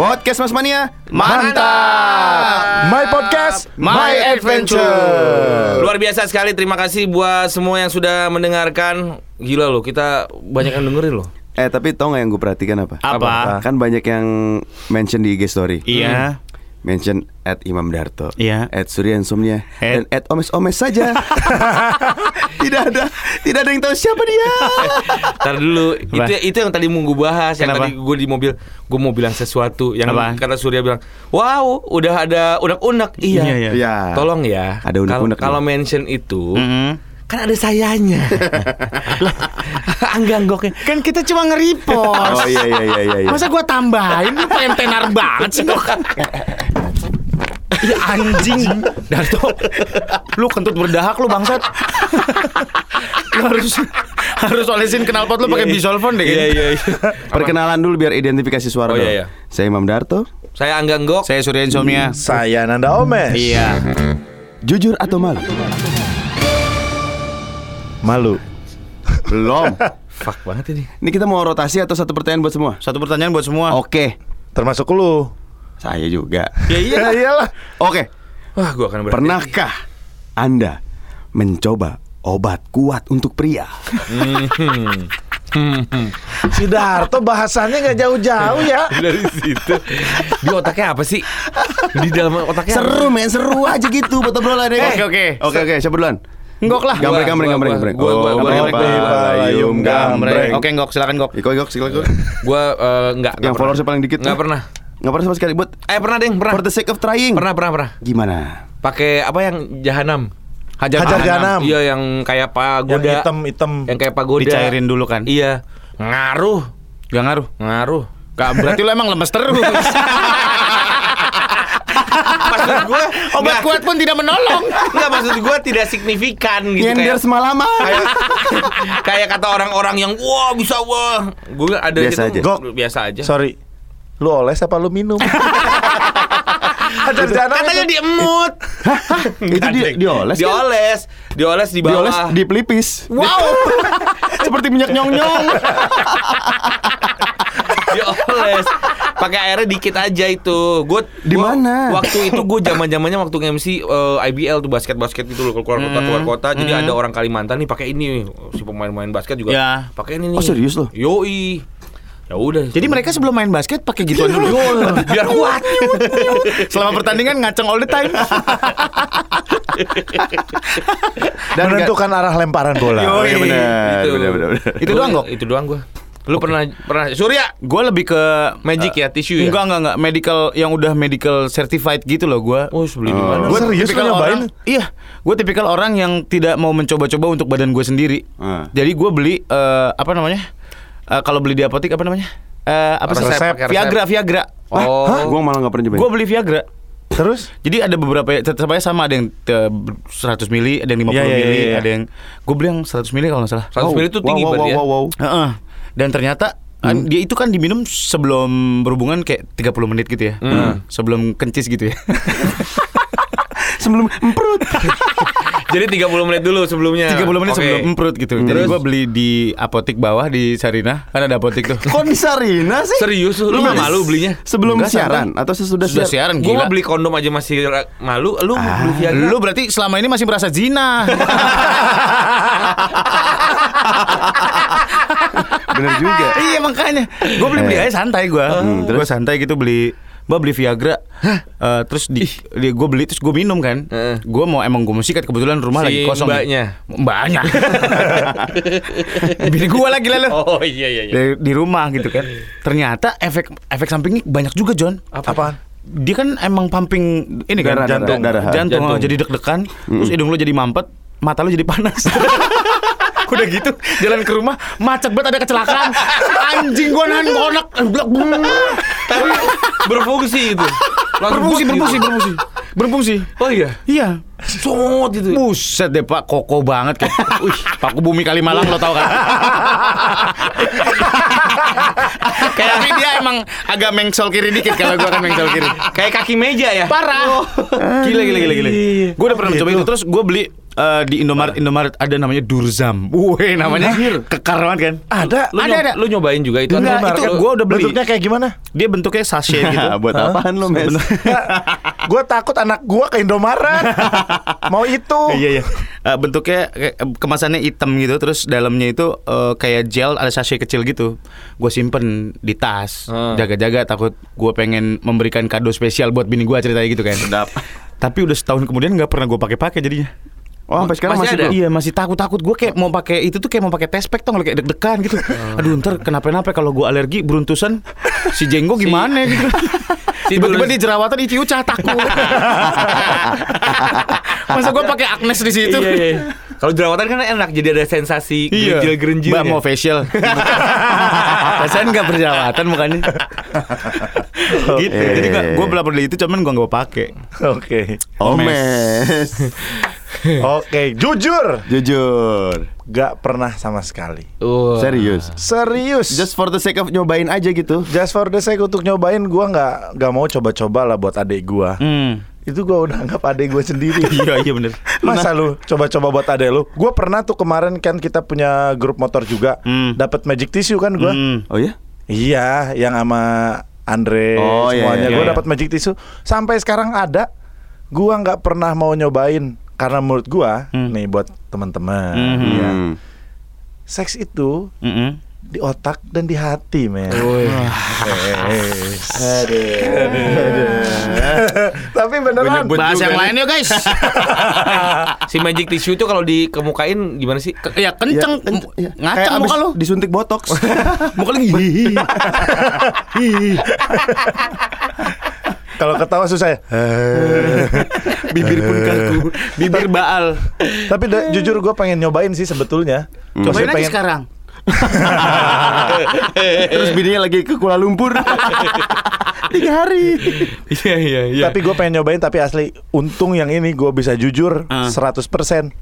Podcast Mas Mania Mantap. My podcast, My Adventure. Luar biasa sekali. Terima kasih buat semua yang sudah mendengarkan. Gila loh, kita banyak yang dengerin loh. Eh tapi tau gak yang gue perhatikan apa? Apa? Kan banyak yang mention di IG story Iya. Mention at Imam Darto Iya. At Surya Insomnia At- Dan at Omes-Omes saja Tidak ada Tidak ada yang tahu siapa dia Ntar dulu, Apa? itu itu yang tadi mau gue bahas. Yang Kenapa? tadi gue di mobil, gue mau bilang sesuatu. Yang Apa? kata Surya bilang, wow, udah ada unek-unek. Iya. Iya, iya. Ya Tolong ya. Ada unek-unek Kalau- mention itu, Mm-mm. kan ada sayanya. Angganggoknya. Kan kita cuma nge-repost. Oh iya iya iya iya, iya. Masa gua tambahin lu pengen tenar banget sih kok. Ya anjing Darto Lu kentut berdahak lu bangsat Lu harus Harus olesin knalpot lu pakai bisolvon deh Iya, kayaknya. iya, iya. Perkenalan dulu biar identifikasi suara Oh, dulu. iya, iya. Saya Imam Darto Saya Angganggok. Saya Surya Insomnia saya Nanda Omes. Iya Jujur atau malu? Malu. Belum Fuck banget ini. Ini kita mau rotasi atau satu pertanyaan buat semua? Satu pertanyaan buat semua Oke Termasuk lu. Saya juga Ya iya. Ya iyalah. Oke Wah, gua akan berhenti. Pernahkah Anda mencoba obat kuat untuk pria? Si Darto bahasannya nggak jauh-jauh ya. dari situ. Di otaknya apa sih? Di dalam otaknya apa? Seru men, seru aja gitu buat obrolan ya. Oke, oke. Oke oke, siapa duluan? Enggok lah Gambreng gambreng gambreng gua, gambreng. gua, gua, gua, gambreng, gambreng. Oke Enggok silakan Enggok Iko Iko silakan. Gua eh, enggak Yang followersnya paling dikit Enggak pernah. Enggak pernah sama sekali buat Eh pernah deh, pernah. For the sake of trying. Pernah, pernah, pernah. Gimana? Pakai apa yang jahanam? Hajar, Hajar jahanam. Iya, yang kayak pagoda. Yang hitam-hitam. Yang kayak pagoda. Dicairin dulu kan Iya. Ngaruh, Gak ngaruh ngaruh. Gak berarti lu emang lemes terus Maksud gue Obat kuat pun tidak menolong Enggak maksud gue tidak signifikan gitu Nyender kayak, semalaman. kayak kayak kata orang-orang yang wah bisa wah. Gue ada Biasa gitu, aja. Gok. biasa aja. Sorry. Lu oles apa lu minum? Jahanam Katanya itu. diemut. Itu di, dioles kan? dioles, dioles di bawah. Dioles di pelipis. Wow. Seperti minyak nyong-nyong. dioles. Pakai airnya dikit aja itu. Gue Di mana? Waktu itu gue zaman-zamannya waktu MC eh, IBL tuh basket-basket gitu loh keluar kota keluar kota. Jadi ada orang Kalimantan nih pakai ini si pemain-pemain basket juga Ya. pakai ini nih. Oh, serius loh? Yoi. Ya udah. Jadi mereka sebelum main basket pakai gituan dulu biar kuat. Selama pertandingan ngaceng all the time Dan menentukan arah lemparan bola. Oh iya benar. Gitu. Benar benar. benar. Itu doang, Gok? Itu doang gue. Lu pernah pernah Surya Gue lebih ke Magic ya, tisu ya? Enggak, enggak, enggak Medical Yang udah medical certified gitu loh gue Oh, beli di mana? Gua serius nyobain? orang, Iya Gue tipikal orang yang tidak mau mencoba-coba untuk badan gue sendiri Ah. Jadi gue beli eh, Apa namanya Eh, Kalau beli di apotek apa namanya Eh, Apa sih? Resep, resep. Viagra, Viagra Oh. Hah? Gua malah enggak pernah cobain. Gue beli Viagra Terus? Jadi ada beberapa tetap aja sama ada yang eh, 100 mili, ada yang 50 Iya, iya, mili, iya, iya. ada yang gue beli yang 100 mili kalau nggak salah. 100 mili itu tinggi wow, wow, ya? wow, wow, wow. Heeh. Dan ternyata an- dia itu kan diminum sebelum berhubungan kayak 30 menit gitu ya. Sebelum kencis gitu ya. Sebelum emprut. Jadi 30 menit dulu sebelumnya. 30 menit Oke. sebelum emprut gitu. Jadi Terus? gue beli di apotik bawah di Sarina, kan ada apotik tuh. Kok di Sarina sih? Serius lu nggak malu belinya? Sebelum Enggak, siaran atau sesudah Sudah siaran? siaran mau beli kondom aja masih malu. Lu beli Viagra? Lu berarti selama ini masih merasa zina. Bener juga. iya makanya. Gue beli beli aja santai gue. Hmm, gue santai gitu beli. Gue beli Viagra. Eh, terus di, gue beli terus gue minum kan. Heeh. Gue mau emang gue mau sikat kebetulan rumah Si lagi kosong. mbaknya? Mbaknya. Bini gue lagi lalu. Oh iya iya iya. Di, di rumah gitu kan. Ternyata efek efek sampingnya banyak juga John. Apaan? Dia kan emang pumping ini kan Darah, jantung. darah, darah. jantung, Jantung. oh, jadi deg-degan, terus hidung lu jadi mampet, mata lu jadi panas. Udah gitu jalan ke rumah macet banget ada kecelakaan. Anjing gua nahan konak. Tapi berfungsi itu. Langsung Berfungsi, gitu. berfungsi. Berfungsi. Oh iya. Iya. Sot gitu. Buset deh Pak, koko banget kayak. Wih, Paku Bumi Kalimalang lo tau kan? Kayak tapi dia emang agak mengsol kiri dikit kalau gua kan mengsol kiri. Kayak kaki meja ya. Parah. Gila gila gila gila. Gue udah pernah Oh, mencoba gitu. itu terus gue beli eh, di Indomaret Indomaret ada namanya Durzam. Wih, namanya kekar banget kan? Ada. Lu, Ada, ada. lu nyobain juga itu Enggak, itu Lu- gua udah beli. Bentuknya kayak gimana? Dia bentuknya sachet gitu. Buat apaan lo, Mes? gue takut anak gue ke Indomaret. Mau itu. Iya iya. Eh, bentuknya eh, kemasannya hitam gitu, terus dalamnya itu eh, kayak gel ada sachet kecil gitu. Gue simpen di tas, Hmm. jaga-jaga takut gue pengen memberikan kado spesial buat bini gue ceritanya gitu kan. Tapi udah setahun kemudian nggak pernah gue pakai-pakai jadinya. Oh, sampai sekarang Masih masih, ada? Iya masih takut-takut gue kayak mau pakai itu tuh kayak mau pakai tespek tuh kayak deg-degan gitu. Aduh ntar kenapa-napa kalau gue alergi beruntusan si jenggo gimana gitu. si Tiba-tiba di jerawatan itu ucah takut. Masa gue pakai Agnes di situ? Iya, iya. Kalau jerawatan kan enak jadi ada sensasi gerenjil-gerenjil. Mbak mau facial. Rasanya nggak berjerawatan mukanya. gitu. Jadi gue belum beli itu cuman gue nggak pakai. Oke. Oh, Mes. Oke, jujur. Jujur. Gak pernah sama sekali. Wah. Serius. Serius. Just for the sake of nyobain aja gitu. Just for the sake untuk nyobain gua nggak nggak mau coba-coba lah buat adik gua. Hmm. Itu gua udah anggap adik gua sendiri. Iya iya bener. Masa lu coba-coba buat adek lu? Gua pernah tuh kemarin kan kita punya grup motor juga. Hmm. Dapat magic tissue kan gua. Hmm. Oh ya? Iya, yang sama Andre Oh, iya, semuanya iya, gua iya. dapat magic tissue. Sampai sekarang ada. Gua nggak pernah mau nyobain karena menurut gua Hmm. nih buat teman-teman. Hmm. Iya. Hmm. Seks itu Mm-mm. di otak dan di hati, men. Tapi beneran. Bahas yang lain yuk guys. Si magic tissue itu kalau dikemukain gimana sih? Ke- ya kenceng, Ya, kenc- ya. Kayak ngaceng abis muka lu. Disuntik botox. Muka lagi. Kalau ketawa susah ya. Bibir pun kaku. Bibir baal. Tapi da- jujur gue pengen nyobain sih sebetulnya. Cobain Maksudnya aja pengen- sekarang. Terus bininya lagi ke Kuala Lumpur. Tiga hari. Iya iya iya. Tapi gue pengen nyobain tapi asli untung yang ini gue bisa jujur Ah. 100%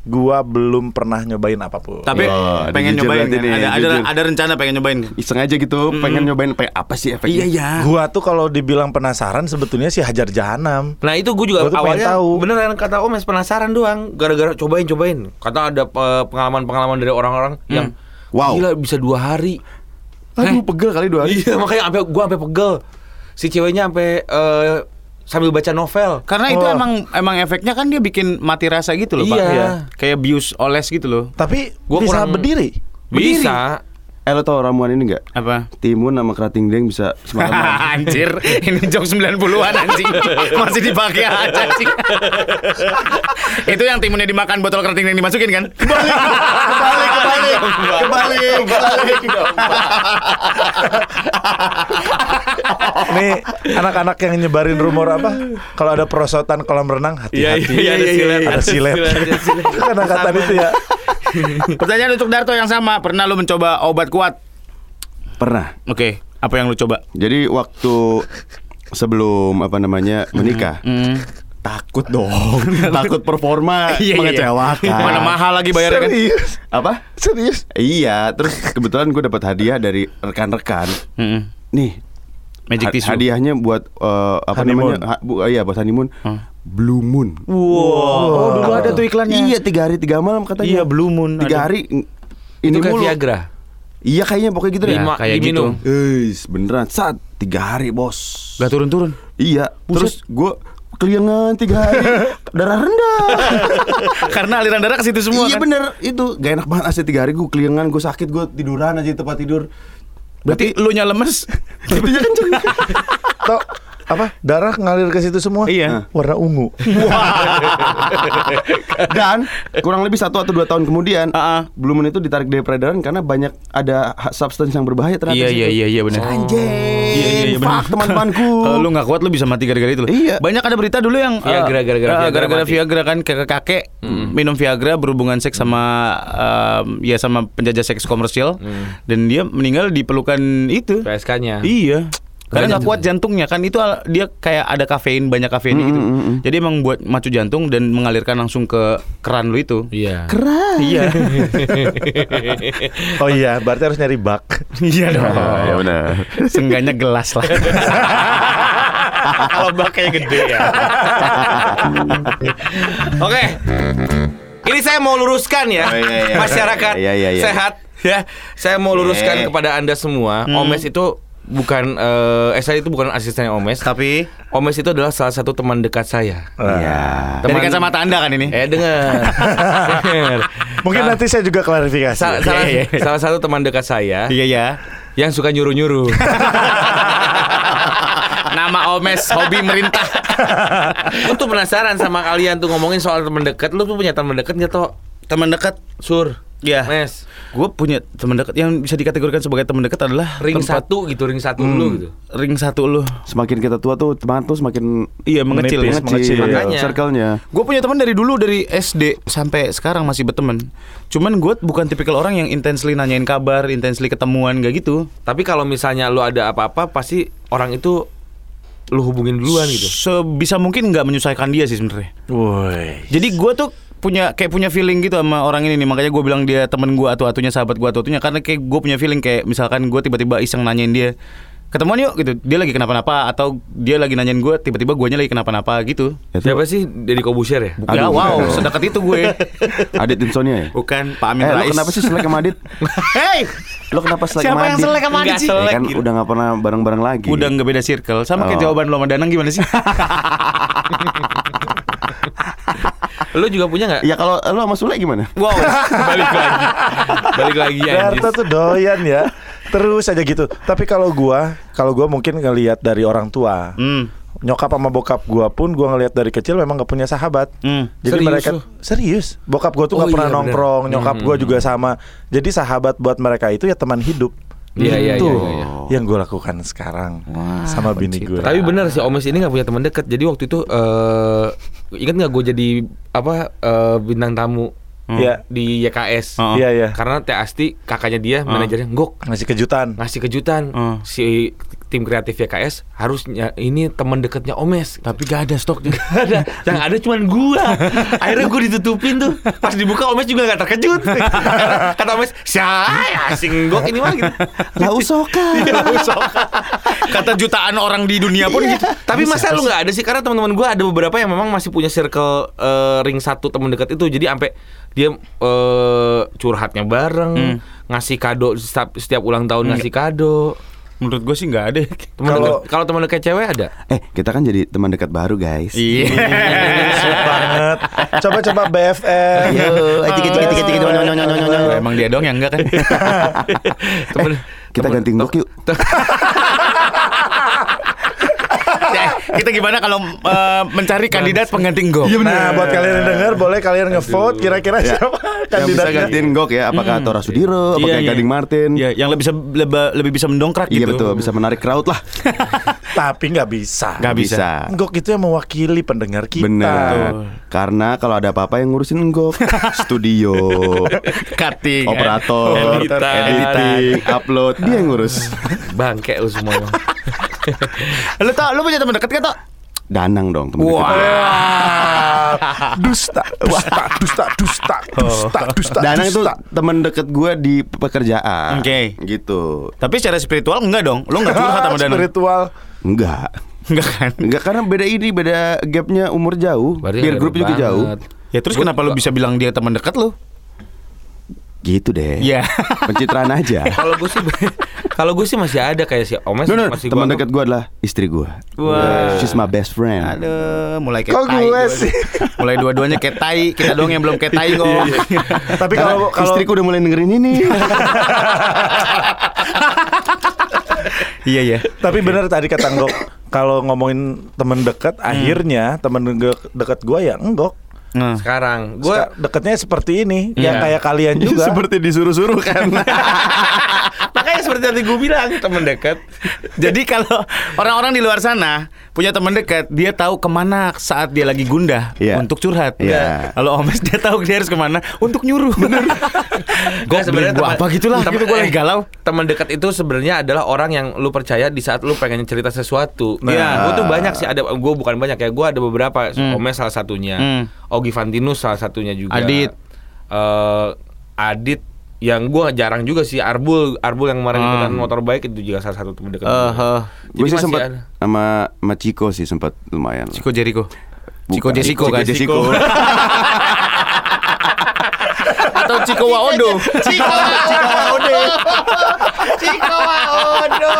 gue belum pernah nyobain apa pun. Tapi Oh, pengen nyobain kan? ada, ada ada rencana pengen nyobain. Iseng aja gitu, pengen nyobain pengen apa sih efeknya? iya. Gua tuh kalau dibilang penasaran sebetulnya sih hajar jahanam. Nah itu gue juga Gua awalnya tahu. beneran kata Omes penasaran doang gara-gara cobain cobain kata ada eh, pengalaman-pengalaman dari orang-orang yang Wow. gila bisa dua hari Aduh, pegel kali dua hari. iya makanya sampai gue sampai pegel si ceweknya sampai eh, sambil baca novel Karena itu Oh. emang emang efeknya kan dia bikin mati rasa gitu loh, Pak. Iya. Kayak bius oles gitu loh. Tapi Gua bisa kurang- berdiri. bisa Eh lo tau ramuan ini gak? Apa? Timun sama kerating deng bisa semalaman. anjir, ini jok 90-an anjing. Masih dipakai aja anjing. itu yang timunnya dimakan botol kerating yang dimasukin kan? kebalik, kebalik, kebalik, kebalik. Nih anak-anak yang nyebarin rumor apa? Kalau ada perosotan kolam renang hati-hati. iya, ada silet Ada silet. ada silet. Kan angkatan itu ya. Pertanyaan untuk Darto yang sama, pernah lu mencoba obat kuat? Pernah. Oke, apa yang lu coba? Jadi waktu sebelum apa namanya menikah, Hmm. takut dong, takut performa Iya, iya, iya. mengecewakan. Mana mahal lagi bayarnya kan? Serius. Apa? Serius. Iya, terus kebetulan gue dapat hadiah dari rekan-rekan. Mm-mm. Nih, Magic ha- tissue. hadiahnya buat eh, apa Honeymoon. namanya? Ha- bu- iya, buat honeymoon. Blue Moon. Wow. Oh, dulu ada tuh iklannya. Iya, tiga hari tiga malam katanya. Iya, Blue Moon Tiga ada. hari itu ini kayak mulu. Viagra Iya kayaknya pokoknya gitu deh. Lima, kayak diminum Eis, beneran saat tiga hari bos. Gak turun-turun. Iya, terus gue keliangan tiga hari, darah rendah. Karena aliran darah ke situ semua iya kan. bener itu gak enak banget asli tiga hari gue keliangan gue sakit gue tiduran aja di tempat tidur. Berarti lu nya lemes. Kenceng. Tok apa? Darah ngalir ke situ semua? Iya. Warna ungu. Dan kurang lebih satu atau dua tahun kemudian. Blue Moon itu ditarik dari peredaran karena banyak ada substance yang berbahaya ternyata. Iya iya situ. iya iya benar. Anjing. Iya iya iya benar. Teman-temanku. Kalau lu nggak kuat lu bisa mati gara-gara itu. Iya. Banyak ada berita dulu yang Viagra, eh, gara-gara eh, Viagra gara-gara mati. Viagra kan kakek-kakek minum Viagra berhubungan seks sama em, ya sama penjajah seks komersial dan dia meninggal di pelukan itu. PSK-nya Iya. Karena nggak Banyak kuat jantungnya kan itu dia kayak ada kafein banyak kafeinnya gitu. Jadi emang buat macu jantung dan mengalirkan langsung ke keran lu itu. iya Keras. Iya. Oh iya, berarti harus nyari bak. Iya dong. ya benar. Seenggaknya gelas lah. Kalau baknya gede ya. oke Ini saya mau luruskan ya Oh, iya, iya. masyarakat Iya, iya, iya. sehat ya. Saya mau luruskan Iya. kepada anda semua. Hmm. Omes itu bukan eh, eh saya itu bukan asistennya Omes. Tapi Omes itu adalah salah satu teman dekat saya. Iya. dari kacamata Anda kan ini? Eh dengar. Mungkin Sa- nanti saya juga klarifikasi. sa- salah, Iya, iya. salah satu teman dekat saya Iya ya. yang suka nyuruh-nyuruh. Nama Omes hobi merintah. Gue tuh penasaran sama kalian tuh ngomongin soal teman dekat. Lu tuh punya teman dekat nggak toh? Teman dekat. Sur. Ya. Mes. Gue punya teman dekat yang bisa dikategorikan sebagai teman dekat adalah Ring tempat- satu gitu, ring satu dulu gitu. Ring satu lu. Semakin kita tua tuh teman tuh semakin Iya mengecil. Menipis, mengecil. Makanya. Circle-nya. Gue punya teman dari dulu dari SD sampai sekarang masih berteman. Cuman gue bukan tipikal orang yang intensely nanyain kabar, intensely ketemuan gak gitu. Tapi kalau misalnya lu ada apa-apa pasti orang itu lu hubungin duluan gitu. Sebisa mungkin nggak menyusahkan dia sih sebenarnya. Woi. Jadi gue tuh punya kayak punya feeling gitu sama orang ini nih makanya gue bilang dia temen gue atau atunya sahabat gue atau atunya karena kayak gue punya feeling kayak misalkan gue tiba-tiba iseng nanyain dia ketemuan yuk gitu dia lagi kenapa-napa atau dia lagi nanyain gue tiba-tiba guanya lagi kenapa-napa gitu Itu Siapa sih Deddy Kobusier ya? ya Aduh. wow sedekat itu gue Adit Insonia ya? bukan Pak Amin Eh, Rais kenapa sih selek sama Adit? Hey Lu kenapa selek Siapa sama yang Adit? selek sama Adit Nggak sih? selek. Ya kan gitu. udah gak pernah bareng-bareng lagi. udah nggak beda circle sama kayak Oh. jawaban lo sama Danang gimana sih Lu juga punya nggak? Ya kalau lu sama Sule gimana? Wow, balik lagi. Balik lagi ya. Darto tuh doyan ya. Terus aja gitu. Tapi kalau gua, kalau gua mungkin ngelihat dari orang tua. hmm. Nyokap sama bokap gua pun gua ngelihat dari kecil memang gak punya sahabat. Hmm. Jadi Serius mereka lu? serius. Bokap gua tuh Oh pernah iya, bener. nongkrong, nyokap Hmm, gua juga sama. Jadi sahabat buat mereka itu ya teman hidup. Iya, iya, Itu iya, iya, yang gue lakukan sekarang sama bini gue. Tapi benar sih Omes ini nggak punya teman dekat. Jadi waktu itu eh ingat nggak gue jadi apa eh, bintang tamu Iya. di YKS. Oh. Iya iya. Karena Teh Asti kakaknya dia manajernya Gok Ngasih kejutan. ngasih kejutan Hmm. si tim kreatif YKS harusnya ini teman dekatnya Omes. tapi gak ada stoknya Gak ada, yang ada cuman gua. Akhirnya gua ditutupin tuh. Pas dibuka Omes juga gak terkejut. Kata Omes, "Saya asing gok ini mah gitu." Lah usoka. kata jutaan orang di dunia pun gitu Tapi masa lu nggak ada sih karena teman-teman gua ada beberapa yang memang masih punya circle eh, ring satu teman dekat itu. Jadi sampai dia eh, curhatnya bareng, ngasih kado setiap, setiap ulang tahun ngasih kado. Menurut gue sih nggak ada Teman Kalau- kalau teman dekat cewek ada? Eh, kita kan jadi teman dekat baru, guys. iya banget. BFF. Yo, atik atik atik atik no, no, no, no, no, no. emang dia dong yang enggak kan Temen, Kita ganti ngok yuk. Kita gimana kalau eh, mencari kandidat pengganti Go? Nah, buat kalian yang denger boleh kalian ngevote kira-kira Ya. siapa Yang bisa gantiin ngok ya, apakah Tora Sudiro, Iya, apakah iya. Gading Martin? Iya, yang lebih bisa lebih, lebih bisa mendongkrak Iya gitu. betul, bisa menarik crowd lah. Tapi nggak bisa. Nggak bisa. Ngok itu yang mewakili pendengar kita. Benar. Karena kalau ada apa-apa yang ngurusin ngok, studio, Cutting. operator, Editan. editing, upload, dia yang ngurus. bangke lu semua. Lu tau, lu punya teman dekat kan, Tok? Danang dong dekat. Wah. dusta, dusta, dusta, dusta, dusta, dusta. Danang itu dusta. teman deket gue di pekerjaan. Oke. Gitu. Tapi secara spiritual enggak dong. Lu enggak curhat sama Danang. Spiritual. Enggak. Enggak kan? Enggak karena beda ini, beda gapnya umur jauh. Berarti group ada juga banget. jauh. Ya terus Gua- kenapa lu bisa bilang dia teman dekat lu? Gitu deh. Iya. Pencitraan aja. Kalau gue sih kalau gue sih masih ada kayak si Omes No, no, masih teman gua dekat gue adalah istri gue. Wah. She's my best friend. Aduh, mulai kayak Kok tai. gue dua- sih? Mulai dua-duanya kayak tai. Kita doang yang belum kayak tai kok. Tapi Karena kalau kalau istriku udah mulai dengerin ini. iya, iya. tapi benar tadi kata Ngok kalau ngomongin temen dekat akhirnya temen de- dekat gua ya Enggok. Nah. sekarang gue deketnya seperti ini Iya. yang kayak kalian juga. Seperti disuruh-suruh kan. seperti tadi gue bilang teman dekat Jadi kalau orang-orang di luar sana punya teman dekat, dia tahu ke mana saat dia lagi gundah Iya. untuk curhat. Iya. Kalau Omes dia tahu dia harus ke mana untuk nyuruh. Bener. Gue sebenarnya gua apa gitulah, gitu gua lagi galau. Teman dekat itu sebenarnya adalah orang yang lu percaya di saat lu pengen cerita sesuatu. Nah. Iya, gue tuh banyak sih ada gue bukan banyak ya, gue ada beberapa. Omes salah satunya, Hmm. Ogi Fantinus salah satunya juga. Adit. Eh, Adit yang gue jarang juga sih Arbul Arbul yang kemarin Hmm. ikutan motor bike itu juga salah satu teman dekat. Gua. eh. Jadi gue sih sempat ada. sama sama Ciko sih sempat lumayan. Ciko Jericho. Ciko. Jessico Ciko kan? Jessico. Atau Ciko Waodo. Ciko Waodo. Ciko Waodo.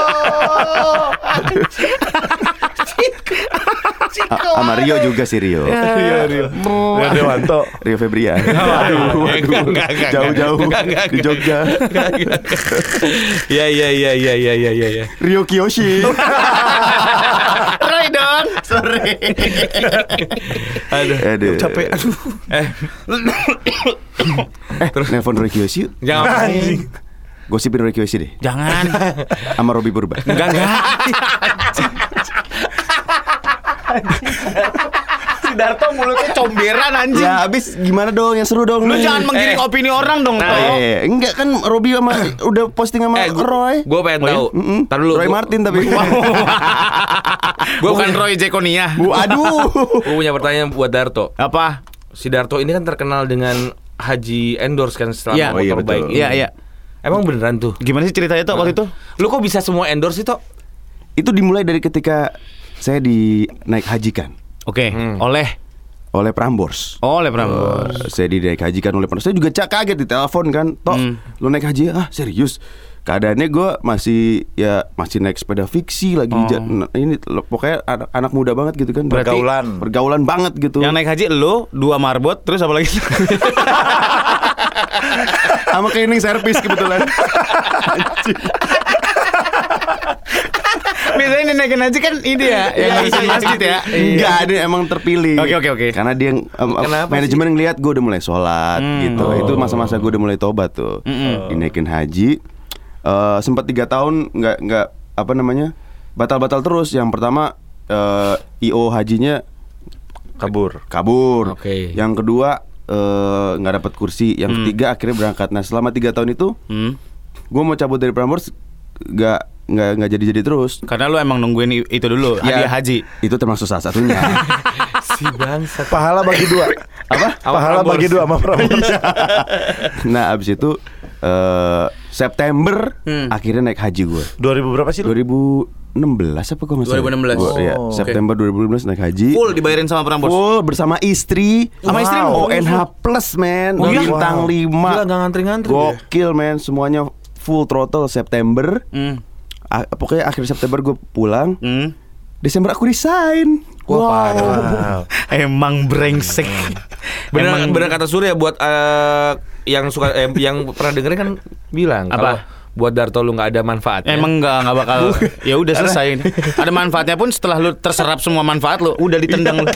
Ciko Sama Rio juga sih Rio. Iya Rio. Rio Dewanto. Rio Febrian. Waduh, waduh. Jauh-jauh di Jogja. Iya iya iya iya iya iya iya. Ya. Rio Kiyoshi. Roy dong. Sorry. Aduh. Aduh. Capek. Aduh. Eh, Eh, nelpon Rio Kiyoshi yuk. jangan. Gosipin Rio Kiyoshi deh. Jangan. Sama Robby Purba. Enggak, enggak. si Darto mulutnya comberan anjing. Ya abis gimana dong yang seru dong Lu nih. jangan menggiring Eh. opini orang dong, Toh. Eh, enggak kan Robby sama udah posting sama Eh, gua, Roy. Gue pengen Oh, iya? tahu. Tar dulu. Roy gua- Martin tapi. Gue bukan Roy Jekonia. Bu, aduh. Gue punya pertanyaan buat Darto. Apa? Si Darto ini kan terkenal dengan haji endorse kan selama Iya. motor Oh, iya, baik betul. Iya, iya. Emang beneran tuh? Gimana sih ceritanya tuh waktu itu? Lu kok bisa semua endorse itu? Itu dimulai dari ketika saya di naik hajikan Oke, Hmm. oleh oleh Prambors. Oh, oleh Prambors. Eh, saya di naik hajikan oleh Prambors. Saya juga cak kaget di telepon kan. Tok, Hmm. lu naik haji ah serius? Keadaannya gue masih ya masih naik sepeda fiksi lagi Oh. ja- nah, ini lo- pokoknya anak, anak muda banget gitu kan Berarti- Pergaulan. pergaulan banget gitu Yang naik haji lu, dua marbot, terus apa lagi? sama cleaning service kebetulan Biasanya ini naikin haji kan ini ya, yang ngurusin masjid ya. Enggak ada emang terpilih. Oke, oke, oke. Karena dia Kenapa manajemen ngelihat gue udah mulai sholat Hmm. gitu. Itu masa-masa gue udah mulai tobat tuh. Mm-mm. Dinaikin haji. Eh sempat tiga tahun nggak nggak apa namanya batal-batal terus. Yang pertama eh, io hajinya Kabur. kabur. Oke. Yang kedua eh, nggak dapat kursi. Yang ketiga akhirnya berangkat. Nah selama tiga tahun itu Hmm. gue mau cabut dari Prambors nggak nggak nggak jadi-jadi terus. Karena lu emang nungguin itu dulu, Ya, hadiah haji. Itu termasuk salah satunya. Si bangsat. Pahala bagi dua. Apa? Pahala Prambors. bagi dua sama Prambors. nah abis itu eh September Hmm. akhirnya naik haji gue 2000 berapa sih lu? 2016 apa kok nggak salah? 2016. Gua- iya, Oh, oke. September 2016 naik haji Full dibayarin sama Prambors. Full bersama istri Sama istri Wow. ONH plus men Oh, iya? Bintang Wow. 5 Gila nggak ngantri-ngantri. Gokil men Semuanya full throttle September Hmm. A- Pokoknya akhir September gue pulang Hmm. Desember aku resign Wah, parah. Wow. Emang brengsek. Bener, Emang- bener kata Surya buat eh, yang suka eh, yang pernah dengerin kan bilang Apa? kalau buat Darto lu nggak ada manfaatnya. Emang nggak nggak bakal ya udah selesai. Ada manfaatnya pun setelah lu terserap semua manfaat lu udah ditendang lu.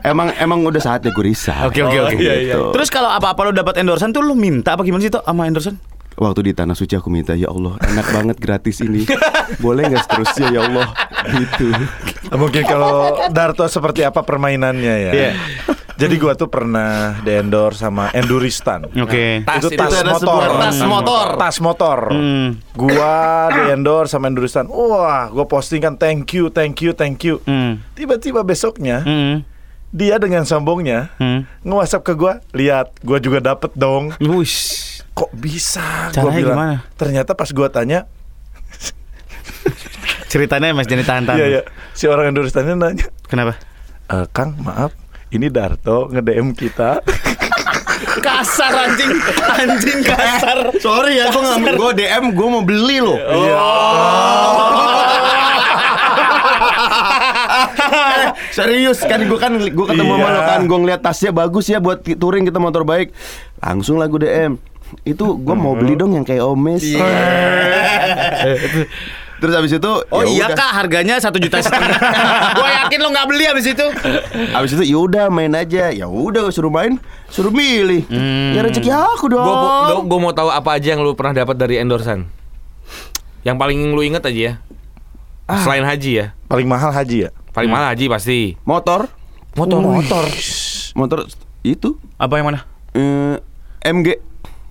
Emang emang udah saatnya gue resign Oke oke oke. iya, iya. Terus kalau apa-apa lu dapat endorsan tuh lu minta apa gimana sih tuh sama endorsan? Waktu di Tanah Suci aku minta Ya Allah enak banget gratis ini Boleh nggak seterusnya ya Allah Gitu Mungkin kalau Darto seperti apa permainannya ya. Iya. Jadi gua tuh pernah di-endorse sama Enduristan. Oke. Tas itu itu tas ada motor. sebuah tas motor. Tas motor. Hmm. Gua di-endorse sama Enduristan. Wah, gua posting kan thank you, thank you, thank you. Hmm. Tiba-tiba besoknya Hmm. dia dengan sombongnya Hmm. nge-WhatsApp ke gua, "Lihat, gua juga dapet dong." Wush. Kok bisa? Gua bilang. gimana? Ternyata pas gua tanya, Ceritanya Mas jadi tahan-tahan. iya ya, si orang Enduristannya nanya, Kenapa? "Eh, Kang, maaf, ini Darto nge-DM kita." Kasar anjing, anjing kasar. Sorry ya gue nggak Gue DM gue mau beli loh Iya. Eh, Serius kan gue kan gue ketemu sama Iya. lo kan gue ngeliat tasnya bagus ya buat touring kita motor baik langsung lah gue DM itu gue mau beli dong yang kayak Omes terus habis itu Oh ya iya udah. kak harganya satu juta setengah. Gua yakin lo nggak beli abis itu. habis itu ya udah main aja ya udah suruh main suruh milih ya rezeki aku dong Gue gue mau tahu apa aja yang lu pernah dapat dari endorsan. Yang paling lu inget aja ya. Selain haji ya. Paling mahal haji ya? Paling mahal haji pasti. motor Motor. Motor. motor itu Apa yang mana? eh, MG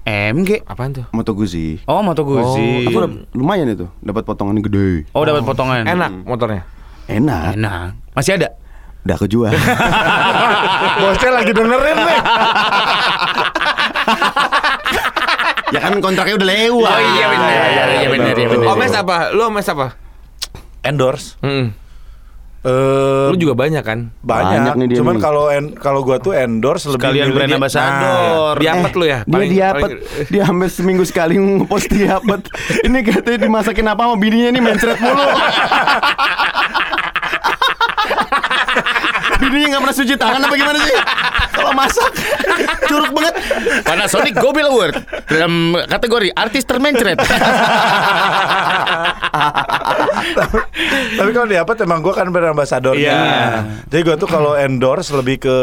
MG. Apaan tuh? Moto Guzzi Oh Moto Guzzi. aku dap- lumayan itu dapat potongan gede Oh dapat potongan. Enak motornya. enak Enak. Masih ada? udah kejual Bosnya lagi dengerin nih. ya kan kontraknya udah lewat Oh iya benar. iya, Iya benar iya benar. Omes apa? Lu omes apa? Endorse. Mm. Eh, Lu juga banyak kan? banyak. Banyak nih dia Cuman kalau kalau gua tuh endorse lebih Sekalian brand dia- ambassador. Nah, Diapet lu ya? Dia Paling- diapet, paling- dia hampir seminggu sekali ngepost diapet. Ini katanya dimasakin apa sama bininya ini mencret mulu. bininya nggak pernah cuci tangan apa gimana sih? Kalau masak curug banget. Panasonic Gobel Award dalam kategori artis termencret. Tapi kalau diapet emang gua kan brand ambassadornya. Iya. Jadi gua tuh kalau endorse lebih ke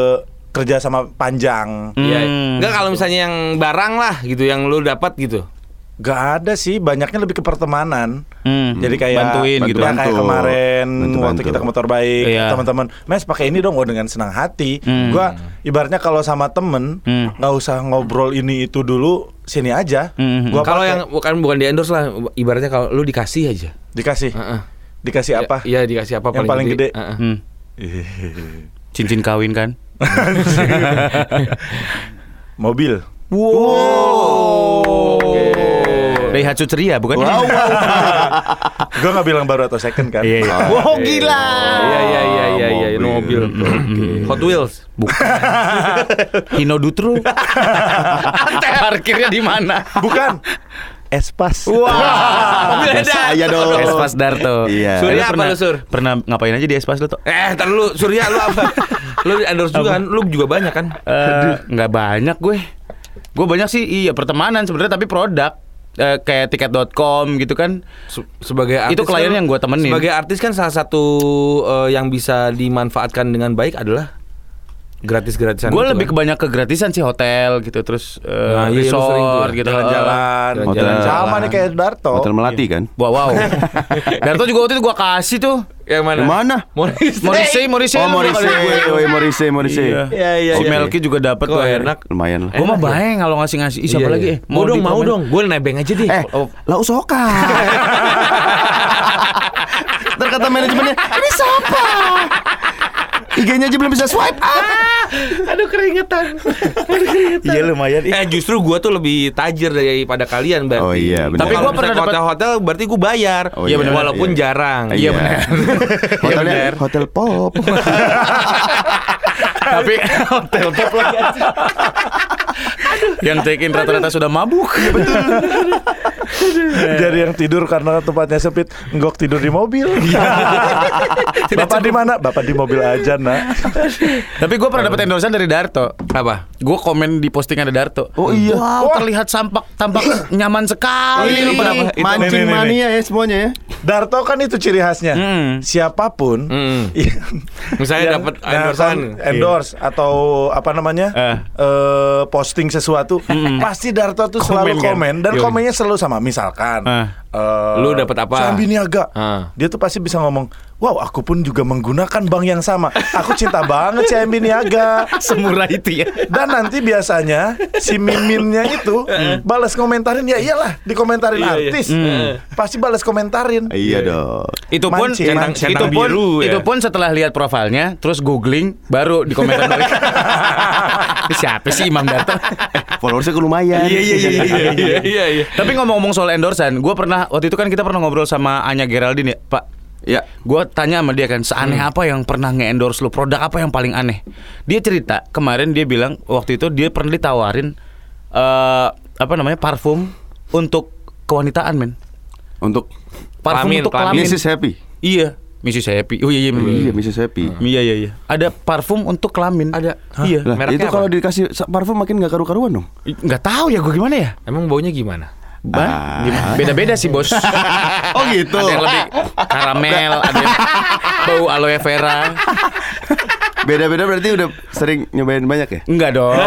kerja sama panjang. Iya. Hmm. Enggak kalau misalnya yang barang lah gitu yang lu dapat gitu. Gak ada sih, banyaknya lebih ke pertemanan. Hmm. Jadi kayak Bantuin gitu. Ya, kayak Bantu. kemarin Bantu-bantu. waktu kita ke motor baik, Iya. teman-teman, "Mes pakai ini dong." Gua dengan senang hati. Hmm. Gua ibaratnya kalau sama temen Hmm. nggak usah ngobrol ini itu dulu, sini aja. Hmm. Gua Kalau yang bukan bukan di endorse lah, ibaratnya kalau lu dikasih aja. dikasih, Heeh. dikasih apa? Iya, dikasih apa Yang paling gede. Heeh. Hmm. Cincin kawin kan? Mobil. Daihatsu Ceria bukan? Wow, wow. Gua nggak bilang baru atau second kan? Iya, iya. Wow, gila. Iya iya iya iya iya Mobil. mobil. Hot Wheels. Bukan. Hino Dutro. Parkirnya di mana? Bukan. Espas. Wah. Ada saya dong. Espas Darto. Iya. Surya Lu apa pernah, lu, Sur? Pernah ngapain aja di Espas lu tuh? Eh, ntar lu Surya lu apa? lu di endorse juga kan? Lu juga banyak kan? Eh, nggak banyak gue. Gue banyak sih iya pertemanan sebenarnya tapi produk Eh, kayak tiket.com gitu kan. Se- sebagai artis Itu klien kan- yang gua temenin. Sebagai artis kan salah satu eh, yang bisa dimanfaatkan dengan baik adalah gratis-gratisan. Gue itu lebih kan. kebanyak ke gratisan sih hotel gitu terus eh, Nah, iya, resort ya. gitu Jalan-jalan. Hotel. Sama nih kayak Darto. Hotel Melati kan? Wow, wow. Darto juga waktu itu gue kasih tuh. Yang mana? Yang mana? Morris. Morrissey, Morrissey. Oh, lu Morrissey. Oh, iya, Morrissey, Morrissey. Iya. Iya, iya, Si iya. Melki juga dapat Kok enak? Lumayan lah. Gue mah bayang kalau ngasih-ngasih. Ih, siapa Iya, lagi? iya. eh? Mau dong, mau dong. Gue nebeng aja deh. Eh, Oh. lau soka. Ntar kata manajemennya, ini siapa? IG-nya aja belum bisa swipe up. Aduh keringetan. Iya lumayan. Eh justru gua tuh lebih tajir daripada kalian berarti. Oh, iya, benar. Tapi gua pernah dapat hotel berarti gua bayar. Oh, iya, benar. walaupun Iya. jarang. Iya, benar. Hotelnya benar. hotel pop. Tapi hotel top lagi. Yang check in rata-rata sudah mabuk. Jadi yang tidur karena tempatnya sempit, nggok tidur di mobil. Tidak Bapak di mana? Bapak di mobil aja, Nak. Tapi gue pernah dapat endorsean dari Darto. Apa? Gue komen di postingan ada Darto. Oh, iya. Wow, terlihat sampak tampak nyaman sekali. Itu- mancing nih, nih, nih. mania ya semuanya ya. Darto kan itu ciri khasnya. Hmm. Siapa pun Hmm. yang- Misalnya dapat endorsean. endorse atau apa namanya Eh. eh, posting sesuatu pasti Darto tuh selalu Komen, kan? komen dan komennya selalu sama misalkan Eh. Eh, Lu dapat apa? Sambi Niaga Ah. dia tuh pasti bisa ngomong wow aku pun juga menggunakan bank yang sama aku cinta banget si Sambi Niaga Semurah itu ya. dan nanti biasanya si miminnya itu balas komentarin ya iyalah dikomentarin Iya, iya. artis Hmm. pasti balas komentarin Iya dong. Itu pun Mancing, centang, mancing. itu pun biru ya. itu pun setelah lihat profilnya terus googling baru di komentar mereka. Ini Siapa sih Imam Darto? Followersnya lumayan. Iya, iya, iya, iya, Iya iya iya. Tapi ngomong-ngomong soal endorsean, gue pernah waktu itu kan kita pernah ngobrol sama Anya Geraldine ya, Pak. Ya. Gue tanya sama dia kan, seaneh apa yang pernah nge-endorse lu? Produk apa yang paling aneh? Dia cerita, kemarin dia bilang waktu itu dia pernah ditawarin eh apa namanya parfum untuk kewanitaan men. Untuk Parfum Kelamin, untuk kelamin. kelamin. Mrs. Happy. Iya, Mrs. Happy. Oh iya iya. Iya, Mrs. Happy. Iya iya iya. Ada parfum untuk kelamin. Ada. Iya. Lah, itu kalau dikasih parfum makin gak karu-karuan dong. Nggak tahu ya gue gimana ya. Emang baunya gimana? Ba- Ah. gimana? Beda-beda sih bos. Oh gitu. Ada yang lebih karamel, ada yang bau aloe vera. Beda-beda berarti udah sering nyobain banyak ya? Enggak dong.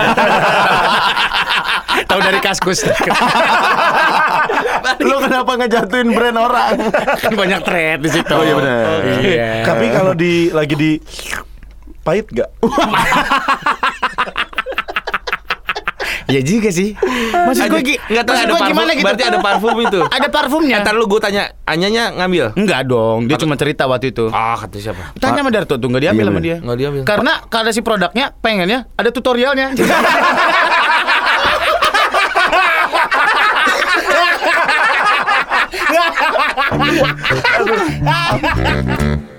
Tahu dari kaskus. Lo kenapa ngejatuhin brand orang? kan banyak thread di situ. Oh, iya benar. Iya. tapi kalau di lagi di pahit gak? Ya juga sih. Maksud gue Enggak tahu ada parfum. gimana gitu? Berarti ada parfum itu. Ada parfumnya. Ntar lu gue tanya, Anyanya ngambil. Enggak dong, dia cuma cerita waktu itu. Ah, kata siapa? Tanya sama Darto tuh nggak diambil Iya, sama dia. Nggak diambil. Karena karena si produknya pengennya ada tutorialnya.